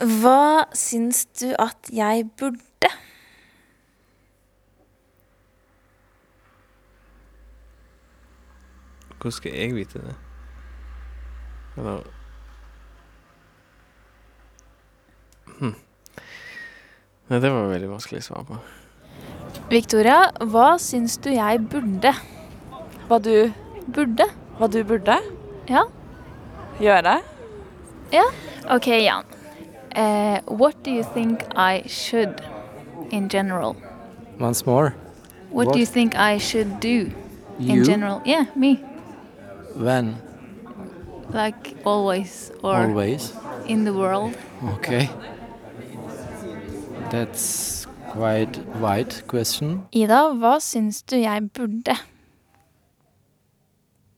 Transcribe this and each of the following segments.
Hva syns du at jeg burde? Hvordan skal jeg vite det? Eller hm. Nei, det var veldig vanskelig å svare på. Victoria, hva syns du jeg burde? Hva du, Burde? hva du burde Ja. gjøre? Ja. Ok, Jan. Eh, what do you think I should in general? Once more. What, What? do you think I should do in general? Yeah, me. When? Like always or Always. in the world. Okay. That's quite wide question. Ida, hva syns du jeg burde?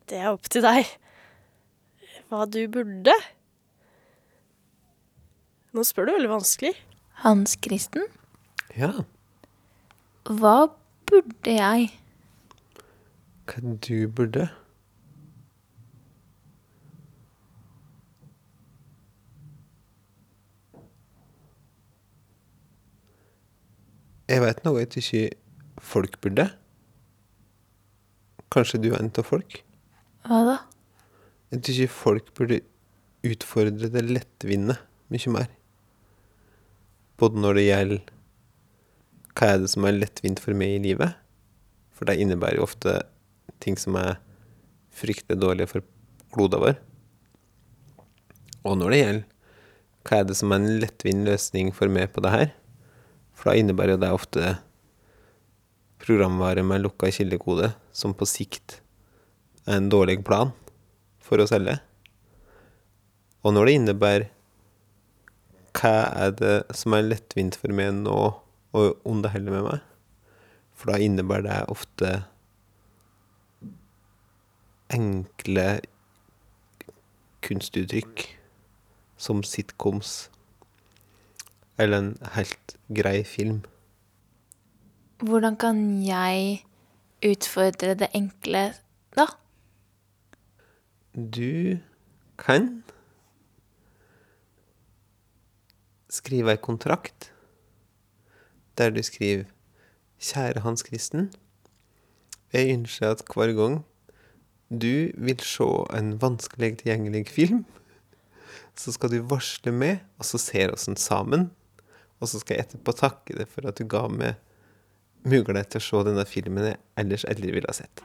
Det er opp til deg. Hva du burde. Nå spør du veldig vanskelig. Hans Kristen, Ja, hva burde jeg? hva du burde? Jeg vet noe jeg ikke folk burde. Kanskje du er en av folk? Hva da? Jeg tror ikke folk burde utfordre det lettvinte mye mer. Både når det gjelder hva er det som er lettvint for meg i livet, for det innebærer jo ofte ting som er fryktelig dårlige for kloda vår. Og når det gjelder hva er det som er en lettvint løsning for meg på det her, for da innebærer jo det ofte programvare med lukka kildekode, som på sikt er en dårlig plan for å selge. Og når det innebærer hva er det som er lettvint for meg nå og om det heller med meg, for da innebærer det ofte enkle kunstuttrykk som sitcoms eller en helt grei film. Hvordan kan jeg utfordre det enkle da? Du kan skrive ei kontrakt der du skriver Kjære Hans Kristen. Jeg ønsker at hver gang du vil se en vanskelig tilgjengelig film, så skal du varsle meg, og så ser oss den sammen. Og så skal jeg etterpå takke deg for at du ga meg mulighet til å se denne filmen jeg ellers aldri ville ha sett.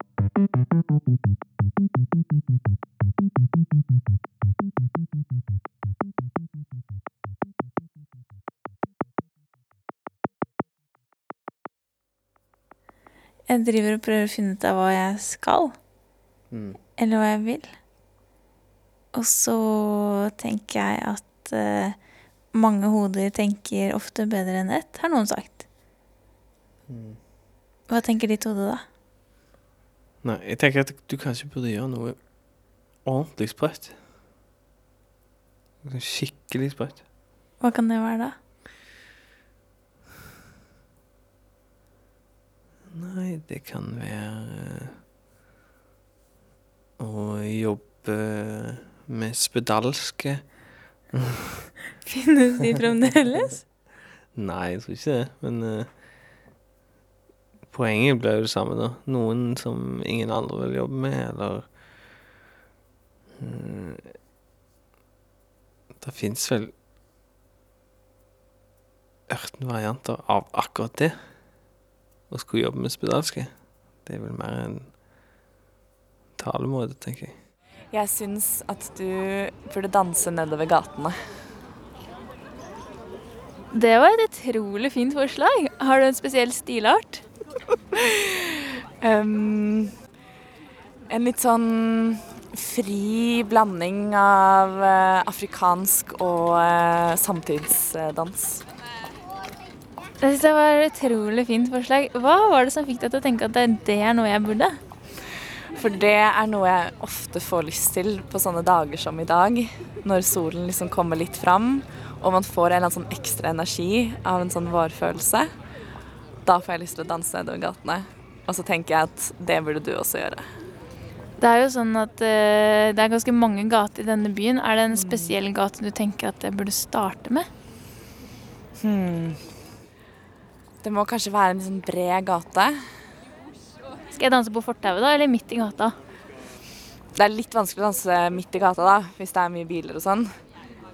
Jeg driver og prøver å finne ut av hva jeg skal, eller hva jeg vil. Og så tenker jeg at uh, mange hoder tenker ofte bedre enn ett, har noen sagt. Hva tenker ditt hode da? Nei, jeg tenker at du kanskje burde gjøre noe ordentlig sprøtt. Skikkelig sprøtt. Hva kan det være da? Nei, det kan være å jobbe med spedalske. Finnes de fremdeles? Nei, jeg tror ikke det, men eh, poenget blir jo det samme, da. Noen som ingen andre vil jobbe med, eller eh, Det fins vel ørten varianter av akkurat det. Å skulle jobbe med spedalske. Det er vel mer en talemåte, tenker jeg. Jeg syns at du burde danse nedover gatene. Det var et utrolig fint forslag. Har du en spesiell stilart? Um, en litt sånn fri blanding av uh, afrikansk og uh, samtidsdans. Jeg synes det var et utrolig fint forslag. Hva var det som fikk deg til å tenke at det, det er noe jeg burde? For det er noe jeg ofte får lyst til på sånne dager som i dag. Når solen liksom kommer litt fram, og man får en eller annen sånn ekstra energi av en sånn vårfølelse. Da får jeg lyst til å danse nedover gatene. Og så tenker jeg at det burde du også gjøre. Det er jo sånn at eh, det er ganske mange gater i denne byen. Er det en spesiell gate du tenker at jeg burde starte med? Hmm. Det må kanskje være en sånn bred gate. Skal jeg danse på fortauet da, eller midt i gata? Det er litt vanskelig å danse midt i gata da, hvis det er mye biler og sånn.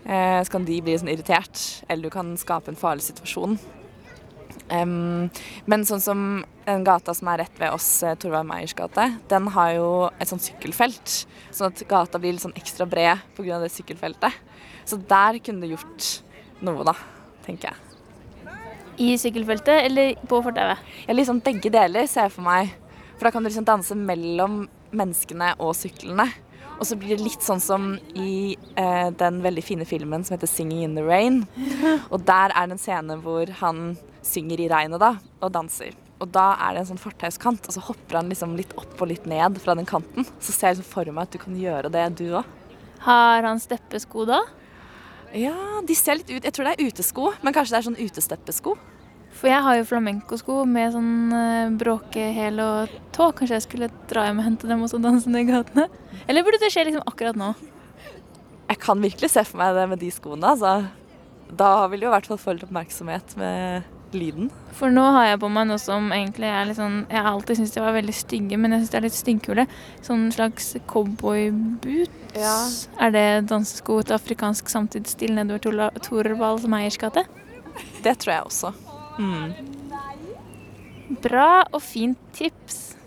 Eh, så kan de bli sånn irritert, eller du kan skape en farlig situasjon. Em, men sånn som den gata som er rett ved oss, eh, Torvald Meyers gate, den har jo et sånt sykkelfelt. Sånn at gata blir litt sånn ekstra bred pga. det sykkelfeltet. Så der kunne du gjort noe, da, tenker jeg. I sykkelfeltet eller på fortauet? Ja, liksom begge deler ser jeg for meg. For da kan du liksom danse mellom menneskene og syklene. Og så blir det litt sånn som i eh, den veldig fine filmen som heter 'Singing in the Rain'. Og der er det en scene hvor han synger i regnet da, og danser. Og da er det en sånn fortauskant, og så hopper han liksom litt opp og litt ned fra den kanten. Så ser jeg liksom for meg at du kan gjøre det, du òg. Har han steppesko da? Ja, de ser litt ut Jeg tror det er utesko, men kanskje det er sånn utesteppesko. For jeg har jo flamencosko med sånn uh, bråkehæl og tå. Kanskje jeg skulle dra hjem og hente dem og så danse ned i gatene? Eller burde det skje liksom akkurat nå? Jeg kan virkelig se for meg det med de skoene, altså. Da vil du i hvert fall få litt oppmerksomhet med lyden. For nå har jeg på meg noe som egentlig er litt sånn Jeg har alltid syntes de var veldig stygge, men jeg syns de er litt styggkule. Sånn slags cowboyboots. Ja. Er det dansesko til afrikansk samtidsstil nedover Torvald Meyers gate? Det tror jeg også. Mm. Bra og fint tips.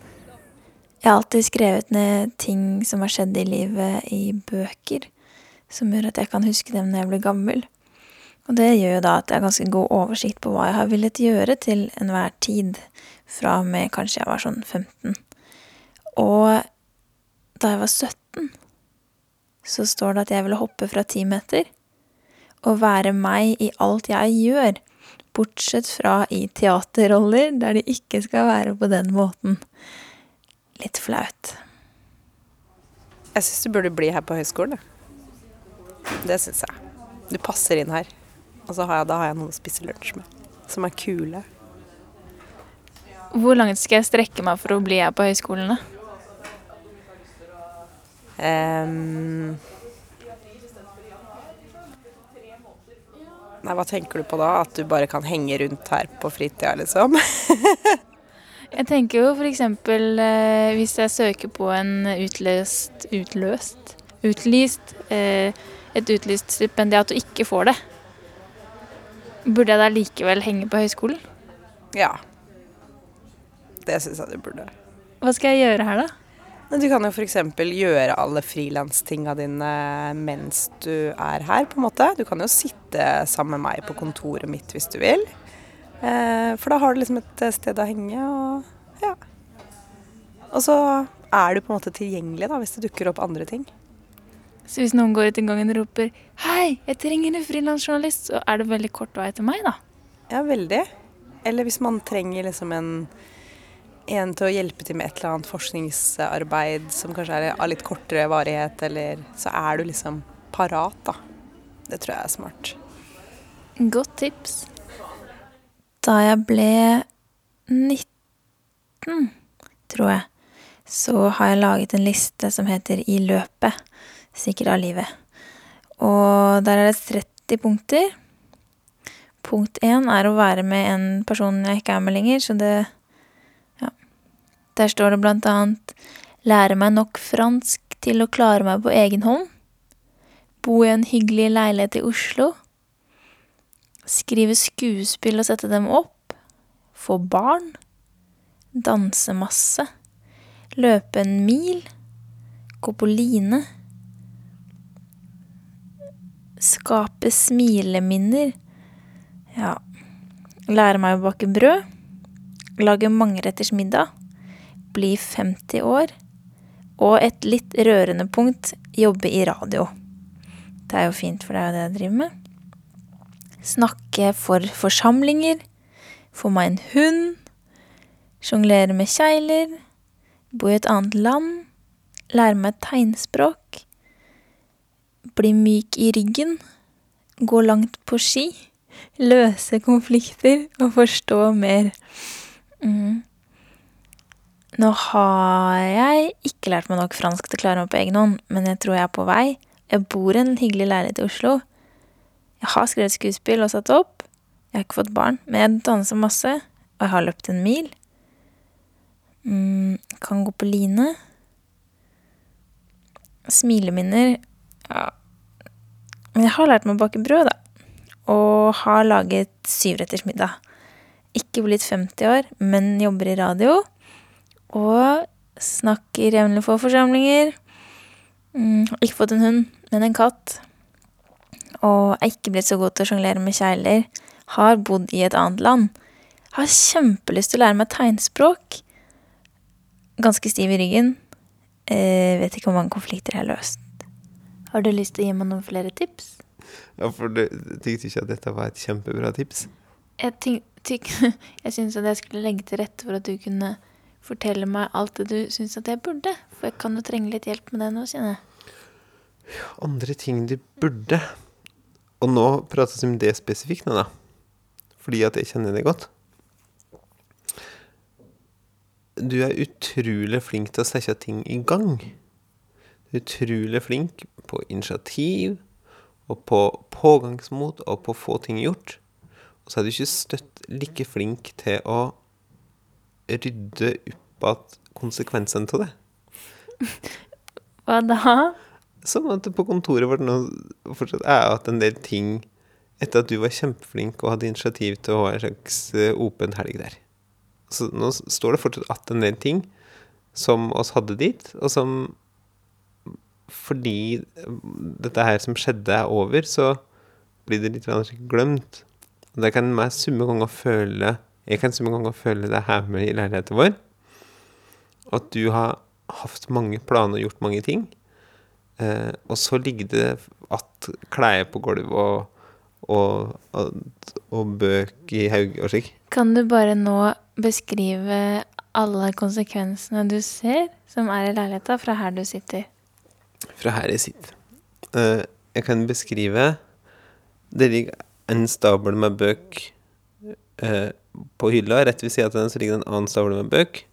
Jeg har alltid skrevet ned ting som har skjedd i livet i bøker, som gjør at jeg kan huske dem når jeg blir gammel. Og det gjør jo da at jeg har ganske god oversikt på hva jeg har villet gjøre til enhver tid, fra og med kanskje jeg var sånn 15. Og da jeg var 17, så står det at jeg ville hoppe fra ti meter og være meg i alt jeg gjør, bortsett fra i teaterroller der det ikke skal være på den måten. Litt flaut. Jeg syns du burde bli her på høyskolen. Det syns jeg. Du passer inn her. Og så har jeg, da har jeg noen å spise lunsj med. Som er kule. Hvor langt skal jeg strekke meg for å bli her på høyskolen? da? Ehm. Nei, hva tenker du på da? At du bare kan henge rundt her på fritida, liksom? Jeg tenker jo f.eks. Eh, hvis jeg søker på en utløst Utløst? Utlyst eh, Et utlyst stipendiat og ikke får det. Burde jeg da likevel henge på høyskolen? Ja. Det syns jeg du burde. Hva skal jeg gjøre her, da? Du kan jo f.eks. gjøre alle frilanstinga dine mens du er her, på en måte. Du kan jo sitte sammen med meg på kontoret mitt hvis du vil. Eh, for da har du liksom et sted å henge, og ja. Og så er du på en måte tilgjengelig da, hvis det dukker opp andre ting. Så hvis noen går ut i gangen og roper 'Hei, jeg trenger en frilansjournalist', så er det veldig kort vei til meg, da. Ja, veldig. Eller hvis man trenger liksom en, en til å hjelpe til med et eller annet forskningsarbeid som kanskje er av litt kortere varighet, eller så er du liksom parat, da. Det tror jeg er smart. Godt tips. Da jeg ble 19, tror jeg, så har jeg laget en liste som heter I løpet. Sikkert av livet. Og der er det 30 punkter. Punkt én er å være med en person jeg ikke er med lenger, så det Ja. Der står det blant annet lære meg nok fransk til å klare meg på egen hånd. Bo i en hyggelig leilighet i Oslo. Skrive skuespill og sette dem opp. Få barn. Danse masse. Løpe en mil. Gå på line. Skape smileminner. Ja Lære meg å bake brød. Lage mangeretters middag. Bli 50 år. Og et litt rørende punkt jobbe i radio. Det er jo fint, for det er jo det jeg driver med. Snakke for forsamlinger. Få meg en hund. Sjonglere med kjegler. Bo i et annet land. Lære meg tegnspråk. Bli myk i ryggen. Gå langt på ski. Løse konflikter og forstå mer. Mm. Nå har jeg ikke lært meg nok fransk til å klare meg på egen hånd, men jeg tror jeg er på vei. Jeg bor i en hyggelig leilighet i Oslo. Jeg har skrevet skuespill og satt opp. Jeg har ikke fått barn, men jeg danser masse, og jeg har løpt en mil. Mm, kan gå på line. Smileminner Ja. Men jeg har lært meg å bake brød, da. Og har laget syvretters middag. Ikke blitt 50 år, men jobber i radio. Og snakker jevnlig for forsamlinger. Mm, ikke fått en hund, men en katt. Og er ikke blitt så god til å sjonglere med kjegler. Har bodd i et annet land. Har kjempelyst til å lære meg tegnspråk. Ganske stiv i ryggen. Eh, vet ikke hvor mange konflikter jeg har løst. Har du lyst til å gi meg noen flere tips? Ja, for du tykte ikke at dette var et kjempebra tips? Jeg, tyk, tyk, jeg syns at jeg skulle legge til rette for at du kunne fortelle meg alt det du syns at jeg burde. For jeg kan jo trenge litt hjelp med det nå, kjenner jeg. Andre ting du burde Og nå prates det om det spesifikt nå, da. Fordi at jeg kjenner det godt. Du er utrolig flink til å sette ting i gang. Utrolig flink på initiativ, og på pågangsmot, og på å få ting gjort. Og så er du ikke støtt like flink til å rydde opp igjen konsekvensene av det. Hva da? Som at på kontoret vårt nå fortsatt er at en del ting Etter at du var kjempeflink og hadde initiativ til å ha en slags eh, åpen helg der. Så nå står det fortsatt att en del ting som oss hadde dit, og som Fordi dette her som skjedde, er over, så blir det litt glemt. Og det kan meg summe ganger føle Jeg kan summe ganger føle det her med i leiligheten vår. At du har hatt mange planer og gjort mange ting. Eh, og så ligger det at klær på gulvet og, og, og, og bøk i haug og slik. Kan du bare nå beskrive alle konsekvensene du ser som er i leiligheta, fra her du sitter? Fra her jeg sitter. Uh, jeg kan beskrive Det ligger en stabel med bøk uh, på hylla. Rett ved siden av den så ligger det en annen stabel med bøk.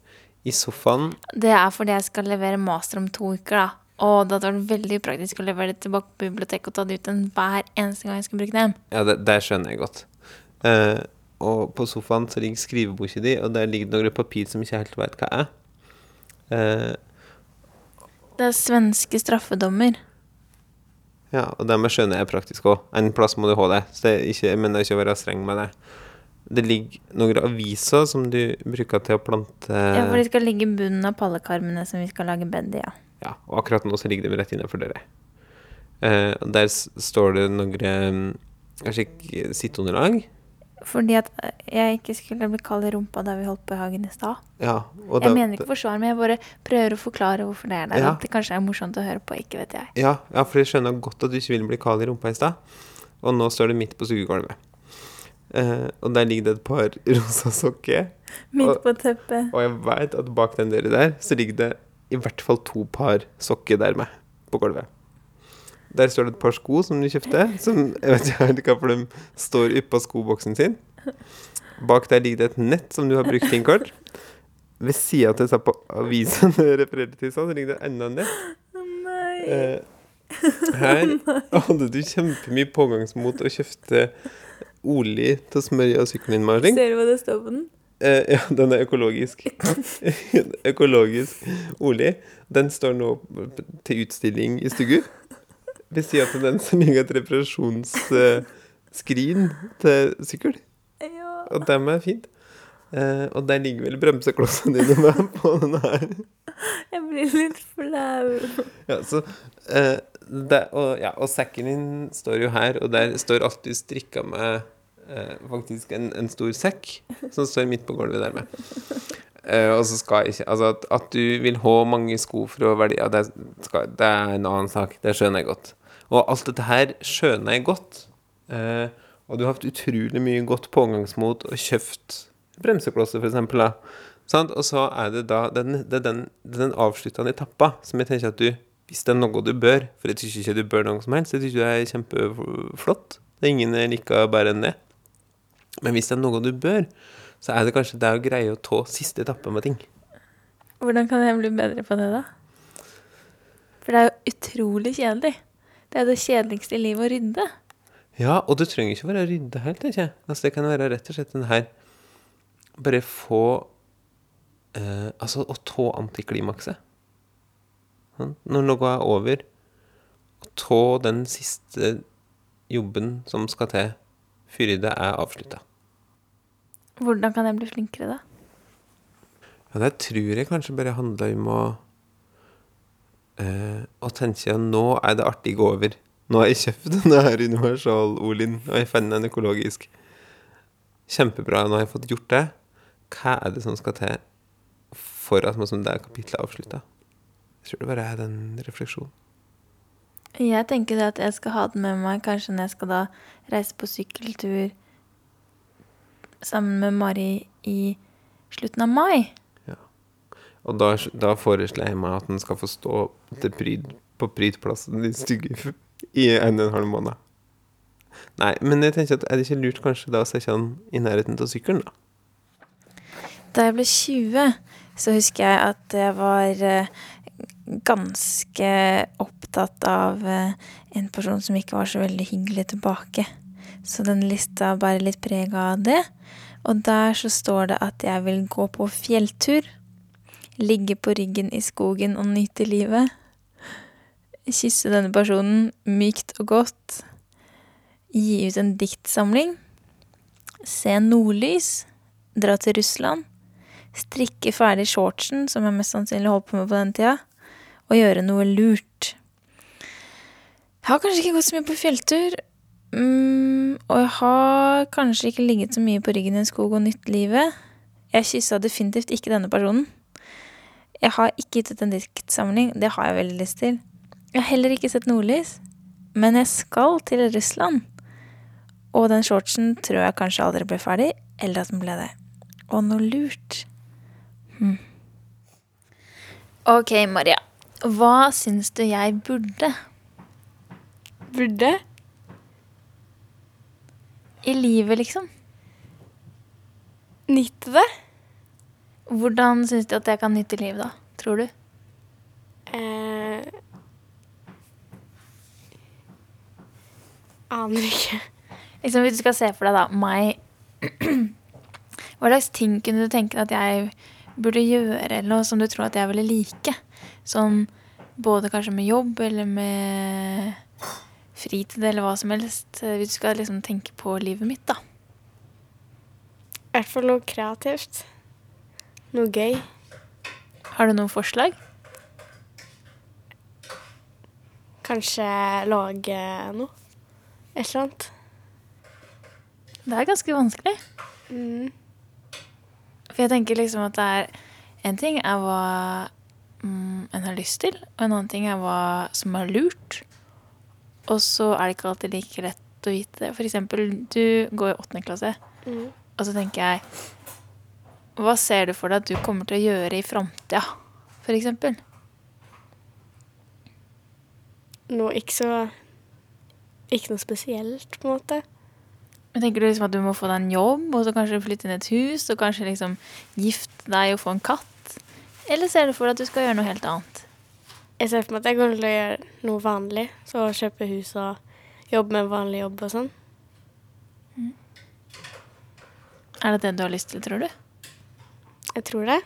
I sofaen Det er fordi jeg skal levere master om to uker, da. Og det hadde vært veldig praktisk å levere det tilbake på biblioteket og ta det ut den hver eneste gang jeg skal bruke dem. Ja, det, det skjønner jeg godt. Uh, og på sofaen så ligger skriveboka di, og der ligger det noen papir som ikke helt vet hva er. Eh, Det er svenske straffedommer. ja, og dermed skjønner jeg praktisk òg. En plass må du ha det. Så det er ikke, jeg mener ikke å være streng med det. Det ligger noen aviser som du bruker til å plante Ja, for de skal ligge i bunnen av pallekarmene som vi skal lage bed i, ja. Ja, og akkurat nå så ligger de rett innenfor døra. Eh, der står det noen Kanskje sitteunderlag? Fordi at jeg ikke skulle bli kald i rumpa da vi holdt på i hagen i stad. Ja. Jeg det, mener ikke forsvar, men jeg bare prøver å forklare hvorfor det er der. Ja. At det kanskje er morsomt å høre på, ikke vet jeg. Ja, ja, for jeg skjønner godt at du ikke ville bli kald i rumpa i stad. Og nå står det midt på sugegulvet. Eh, og der ligger det et par rosa sokker. Midt på teppet. Og jeg veit at bak den døra der, så ligger det i hvert fall to par sokker der med på gulvet. Der står det et par sko som du kjøpte, som jeg vet ikke helt for de står oppå skoboksen sin. Bak der ligger det et nett som du har brukt din kort. Ved sida av sa på avisen du refererte til, så ligger det enda en nett. Eh, her hadde du kjempemye pågangsmot og kjøpte olje til å smøre av sykkelen din Marling. Ser du hva det står på den? Eh, ja, den er økologisk. økologisk olje. Den står nå til utstilling i Stugu. Ved siden at den som ligger et reparasjonsskrin til sykkel. Ja. Og dem er fint. Uh, og der ligger vel bremseklossene dine med på den her. Jeg blir litt flau. Ja, så uh, det, og, ja, og sekken din står jo her, og der står alltid strikka med uh, faktisk en, en stor sekk som står midt på gulvet der med. Eh, og så skal ikke Altså at, at du vil ha mange sko for å ja, det, skal, det er en annen sak. Det skjønner jeg godt. Og alt dette her skjønner jeg godt. Uh, og du har hatt utrolig mye godt pågangsmot og kjøpt bremseklosser, eksempel. Sant? Og så er det da den, det den, den avsluttende etappa som jeg tenker at du Hvis det er noe du bør For jeg syns ikke du bør noe som helst. Jeg syns det er kjempeflott. Det er ingen liker bedre enn det. Men hvis det er noe du bør, så er det kanskje det å greie å ta siste etappe med ting. Hvordan kan jeg bli bedre på det, da? For det er jo utrolig kjedelig. Det er det kjedeligste i livet å rydde. Ja, og det trenger ikke være å rydde helt, tenker jeg. Altså, det kan være rett og slett den her Bare få eh, Altså å ta antiklimakset. Sånn. Når noe er over, å ta den siste jobben som skal til før det er avslutta. Hvordan kan jeg bli flinkere, da? Ja, det tror jeg kanskje bare handler om å eh, Å tenke at nå er det artig over. Nå har jeg kjøpt denne her universal olien, og jeg fant den økologisk. Kjempebra, nå har jeg fått gjort det. Hva er det som skal til for at man som det kapitlet er avslutta? Jeg tror det bare er den refleksjonen. Jeg tenker at jeg skal ha den med meg kanskje når jeg skal da reise på sykkeltur sammen med Mari i slutten av mai. Og da, da foreslår jeg meg at den skal få stå pryd, på prydplassen i stygge i en og en halv måned. Nei, men jeg tenker at er det ikke lurt kanskje da å sette den i nærheten av sykkelen, da? Da jeg ble 20, så husker jeg at jeg var eh, ganske opptatt av eh, en person som ikke var så veldig hyggelig tilbake. Så den lista bærer litt preg av det. Og der så står det at jeg vil gå på fjelltur. Ligge på ryggen i skogen og nyte livet. Kysse denne personen mykt og godt. Gi ut en diktsamling. Se nordlys. Dra til Russland. Strikke ferdig shortsen, som jeg mest sannsynlig holdt på med på den tida. Og gjøre noe lurt. Jeg har kanskje ikke gått så mye på fjelltur. Mm, og jeg har kanskje ikke ligget så mye på ryggen i en skog og nytt livet. Jeg kyssa definitivt ikke denne personen. Jeg har ikke gitt ut en diktsamling. Det har jeg veldig lyst til. Jeg har heller ikke sett nordlys. Men jeg skal til Russland. Og den shortsen tror jeg kanskje aldri ble ferdig, eller at den ble det. Og noe lurt. Hm. Ok, Maria. Hva syns du jeg burde? Burde? I livet, liksom. Nytte det? Hvordan syns du at jeg kan nytte livet, da? Tror du? Eh, aner ikke. Liksom, hvis du skal se for deg, da, meg Hva slags ting kunne du tenke deg at jeg burde gjøre, eller noe som du tror at jeg ville like? Sånn både kanskje med jobb eller med fritid eller hva som helst. Hvis du skal liksom tenke på livet mitt, da. I hvert fall noe kreativt. Noe gøy. Har du noen forslag? Kanskje lage noe. Et eller annet. Det er ganske vanskelig. Mm. For jeg tenker liksom at det er En ting er hva mm, en har lyst til, og en annen ting er hva som er lurt. Og så er det ikke alltid like lett å vite det. For eksempel, du går i åttende klasse, Mm. og så tenker jeg Hva ser du for deg at du kommer til å gjøre i framtida, for eksempel? Nå ikke så Ikke noe spesielt, på en måte. Men Tenker du liksom at du må få deg en jobb, og så kanskje flytte inn i et hus, og kanskje liksom gifte deg og få en katt? Eller ser du for deg at du skal gjøre noe helt annet? Jeg ser for meg at jeg kommer til å gjøre noe vanlig. Så kjøpe hus og jobbe med en vanlig jobb og sånn. Er det det du har lyst til, tror du? Jeg tror det.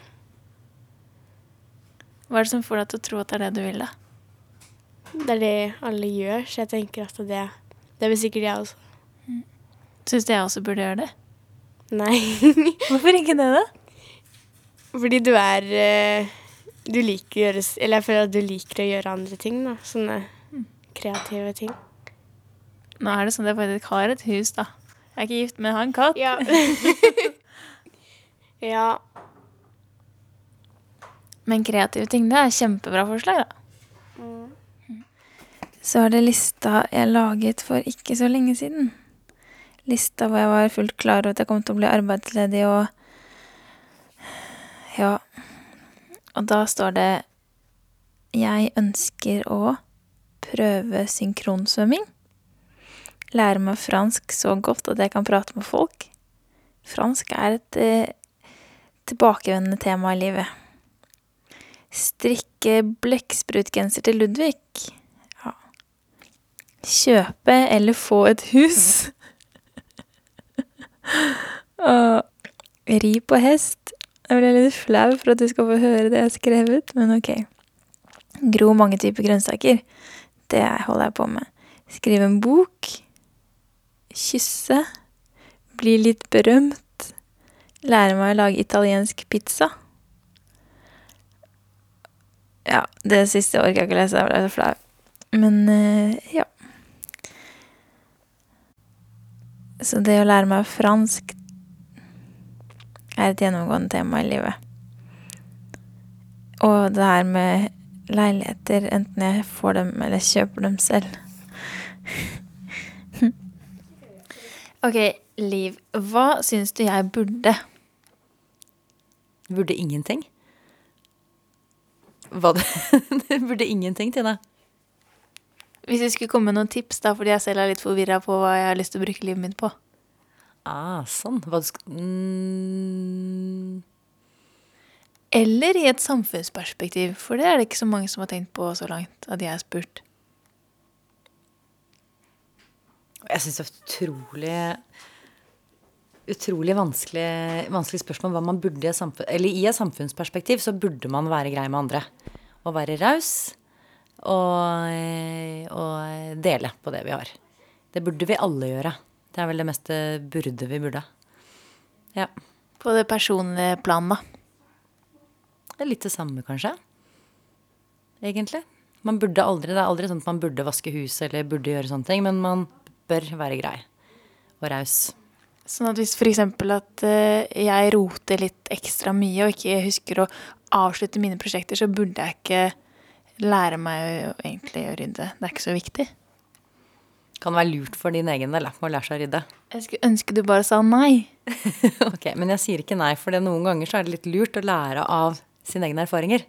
Hva er det som får deg til å tro at det er det du vil, da? Det er det alle gjør, så jeg tenker at det, det vil sikkert jeg også. Syns du jeg også burde gjøre det? Nei. Hvorfor ikke det, da? Fordi du er eh, Du liker å gjøre Eller jeg føler at du liker å gjøre andre ting, da. Sånne kreative ting. Nå er det sånn at jeg faktisk har et hus, da. Jeg er ikke gift, men jeg har en katt. Ja. ja. Men kreative ting, det er kjempebra forslag, da. Så er det lista jeg laget for ikke så lenge siden. Lista hvor jeg var fullt klar over at jeg kom til å bli arbeidsledig og Ja. Og da står det Jeg ønsker å prøve synkronsvømming. Lære meg fransk så godt at jeg kan prate med folk. Fransk er et eh, tilbakevendende tema i livet. Strikke blekksprutgenser til Ludvig. Ja. Kjøpe eller få et hus. Og ri på hest. Jeg ble litt flau for at du skal få høre det jeg har skrevet, men ok. Gro mange typer grønnsaker. Det holder jeg på med. Skrive en bok. Kysse. Bli litt berømt. Lære meg å lage italiensk pizza. Ja, det siste orker jeg ikke lese, jeg ble så flau. Men eh, ja. Så det å lære meg fransk er et gjennomgående tema i livet. Og det her med leiligheter, enten jeg får dem eller kjøper dem selv. ok, Liv. Hva syns du jeg burde? Burde ingenting? Hva det? burde ingenting, Tina. Hvis du skulle komme med noen tips, da, fordi jeg selv er litt forvirra på hva jeg har lyst til å bruke livet mitt på. Ah, sånn. Hva du skal mm. Eller i et samfunnsperspektiv, for det er det ikke så mange som har tenkt på så langt, at jeg har spurt. Jeg syns det er utrolig Utrolig vanskelig, vanskelig spørsmål hva man burde. Eller i et samfunnsperspektiv så burde man være grei med andre. Og være raus. Og, og dele på det vi har. Det burde vi alle gjøre. Det er vel det meste burde vi burde. Ja. På det personlige plan, da? Det er litt det samme, kanskje. Egentlig. Man burde aldri, Det er aldri sånn at man burde vaske huset eller burde gjøre sånne ting, men man bør være grei og raus. Sånn at hvis f.eks. at uh, jeg roter litt ekstra mye og ikke husker å avslutte mine prosjekter, så burde jeg ikke lære meg å egentlig å rydde. Det er ikke så viktig. Kan være lurt for din egen del å lære seg å rydde. Jeg skulle ønske du bare sa nei. ok, Men jeg sier ikke nei, for noen ganger så er det litt lurt å lære av sine egne erfaringer.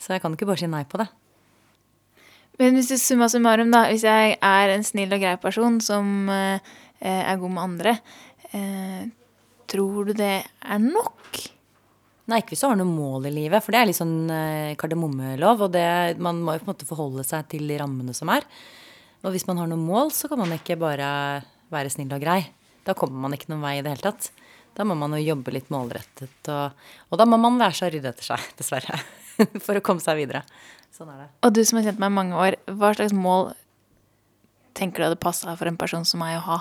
Så jeg kan ikke bare si nei på det. Men hvis du summa summarum, da. Hvis jeg er en snill og grei person som eh, er god med andre, eh, tror du det er nok? Nei, ikke hvis du har noe mål i livet, for det er litt sånn eh, kardemommelov. Og det, man må jo på en måte forholde seg til de rammene som er. Og hvis man har noen mål, så kan man ikke bare være snill og grei. Da kommer man ikke noen vei i det hele tatt. Da må man jo jobbe litt målrettet, og, og da må man lære seg å rydde etter seg, dessverre. For å komme seg videre. Sånn er det. Og du som har kjent meg i mange år, hva slags mål tenker du hadde passa for en person som meg å ha?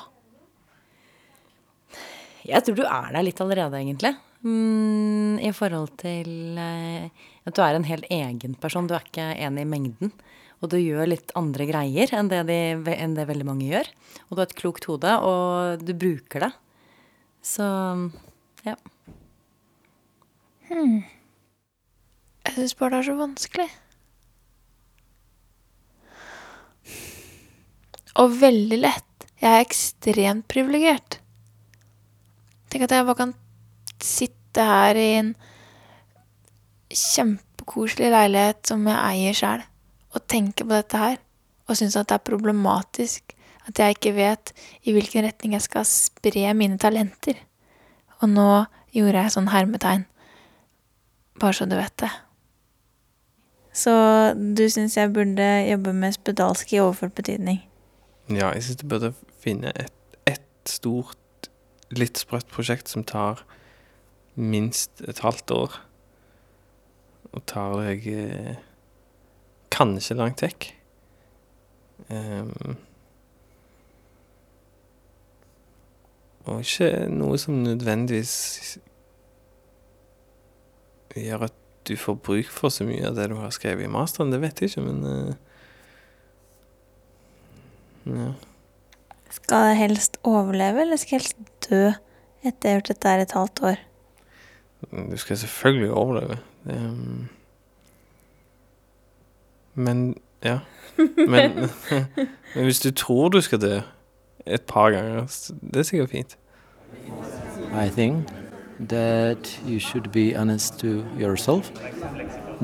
Jeg tror du er der litt allerede, egentlig. Mm, I forhold til eh, at du er en helt egen person. Du er ikke en i mengden. Og du gjør litt andre greier enn det, de, enn det veldig mange gjør. Og du har et klokt hode, og du bruker det. Så ja. Hmm. Jeg syns bare det er så vanskelig. Og veldig lett. Jeg er ekstremt privilegert. Tenk at jeg bare kan sitte her i en kjempekoselig leilighet som jeg eier sjæl, og tenke på dette her, og synes at det er problematisk at jeg ikke vet i hvilken retning jeg skal spre mine talenter. Og nå gjorde jeg sånn hermetegn. Bare så du vet det. Så du syns jeg burde jobbe med spedalsk i overført betydning? Ja, jeg syns du burde finne et, et stort, litt sprøtt prosjekt som tar minst et halvt år. Og tar deg eh, kanskje langt vekk. Um, og ikke noe som nødvendigvis gjør at du får bruk for så mye av det du har skrevet i masteren. Det vet jeg ikke, men uh, ja. Skal jeg helst overleve, eller skal jeg helst dø etter jeg har gjort dette her et halvt år? Du skal selvfølgelig overleve. Det, um, Men Ja. Men, men hvis du tror du skal dø et par ganger, det er sikkert fint. I think that you should be honest to yourself.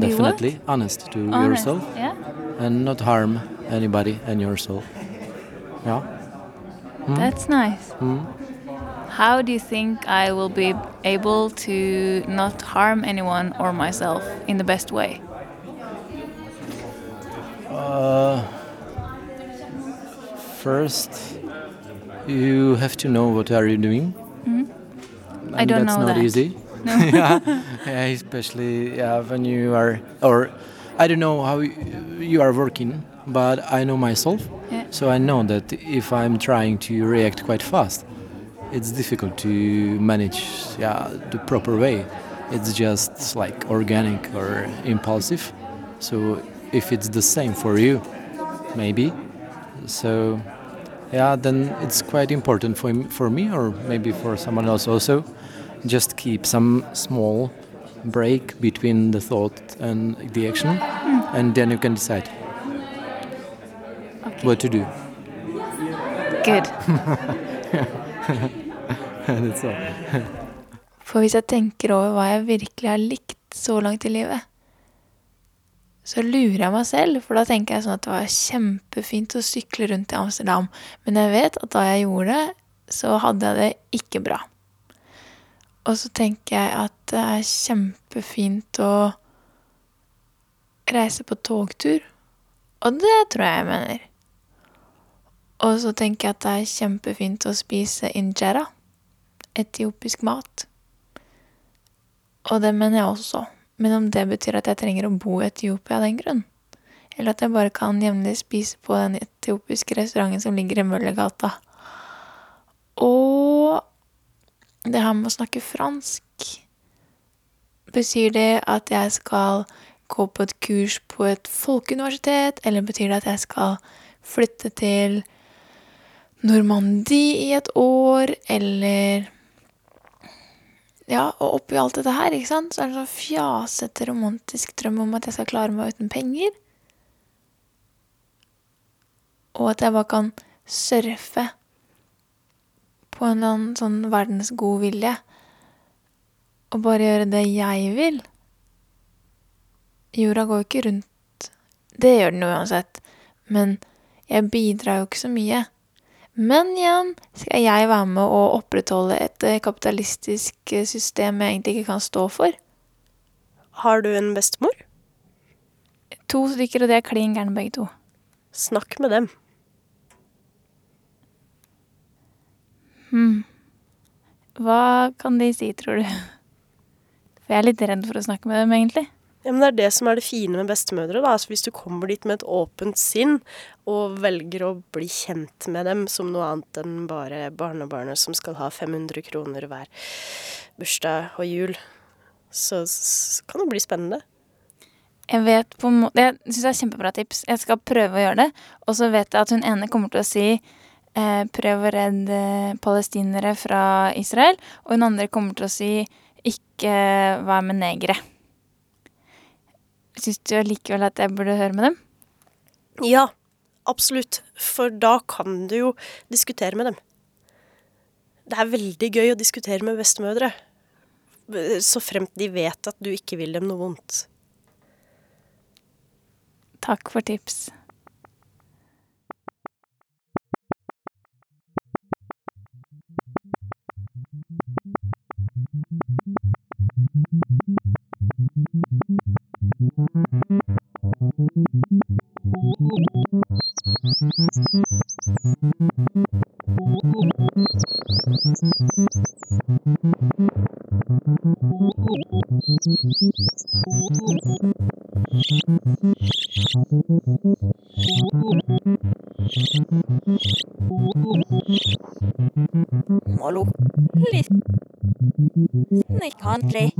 Definitely honest to yourself Yeah. and not harm anybody and yourself. Yeah. That's nice. Mm. How do you think I will be able to not harm anyone or myself in the best way? Uh, first, you have to know what are you doing. Mhm. I don't that's know not that. easy. yeah, yeah, especially yeah, when you are, or I don't know how you are working, but I know myself, Yeah. so I know that if I'm trying to react quite fast, it's difficult to manage yeah the proper way. It's just like organic or impulsive. So if it's the same for you, maybe. So yeah, then it's quite important for for me or maybe for someone else also. Just keep some small break between the thought and the action, mm. and then you can decide what to do. Good. For hvis jeg tenker over hva jeg virkelig har likt så langt i livet, så lurer jeg meg selv, for da tenker jeg sånn at det var kjempefint å sykle rundt i Amsterdam, men jeg vet at da jeg gjorde det, så hadde jeg det ikke bra. Og så tenker jeg at det er kjempefint å reise på togtur, og det tror jeg jeg mener. Og så tenker jeg at det er kjempefint å spise injera, etiopisk mat. Og det mener jeg også. Men om det betyr at jeg trenger å bo i Etiopia av den grunn? Eller at jeg bare kan jevnlig spise på den etiopiske restauranten som ligger i Møllergata? Og det her med å snakke fransk Betyr det at jeg skal gå på et kurs på et folkeuniversitet, eller betyr det at jeg skal flytte til Normandie i et år, eller ja, og oppi alt dette her, ikke sant, så er det en sånn fjasete romantisk drøm om at jeg skal klare meg uten penger. Og at jeg bare kan surfe på en eller annen sånn verdens god vilje. Og bare gjøre det jeg vil. Jorda går jo ikke rundt. Det gjør den jo uansett. Men jeg bidrar jo ikke så mye. Men igjen skal jeg være med å opprettholde et eh, kapitalistisk eh, system jeg egentlig ikke kan stå for. Har du en bestemor? To stykker, og de er klin gærne begge to. Snakk med dem. Hm. Hva kan de si, tror du? For jeg er litt redd for å snakke med dem, egentlig. Ja, men Det er det som er det fine med bestemødre. da. Altså, hvis du kommer dit med et åpent sinn og velger å bli kjent med dem som noe annet enn bare barnebarnet som skal ha 500 kroner hver bursdag og jul, så så kan det bli spennende. Jeg vet på en måte Jeg syns det er kjempebra tips. Jeg skal prøve å gjøre det. Og så vet jeg at hun ene kommer til å si eh, prøv å redde palestinere fra Israel. Og hun andre kommer til å si ikke vær med negere. Syns du allikevel at jeg burde høre med dem? Ja, absolutt. For da kan du jo diskutere med dem. Det er veldig gøy å diskutere med bestemødre. Så fremt de vet at du ikke vil dem noe vondt. Takk for tips. Snikhandlig.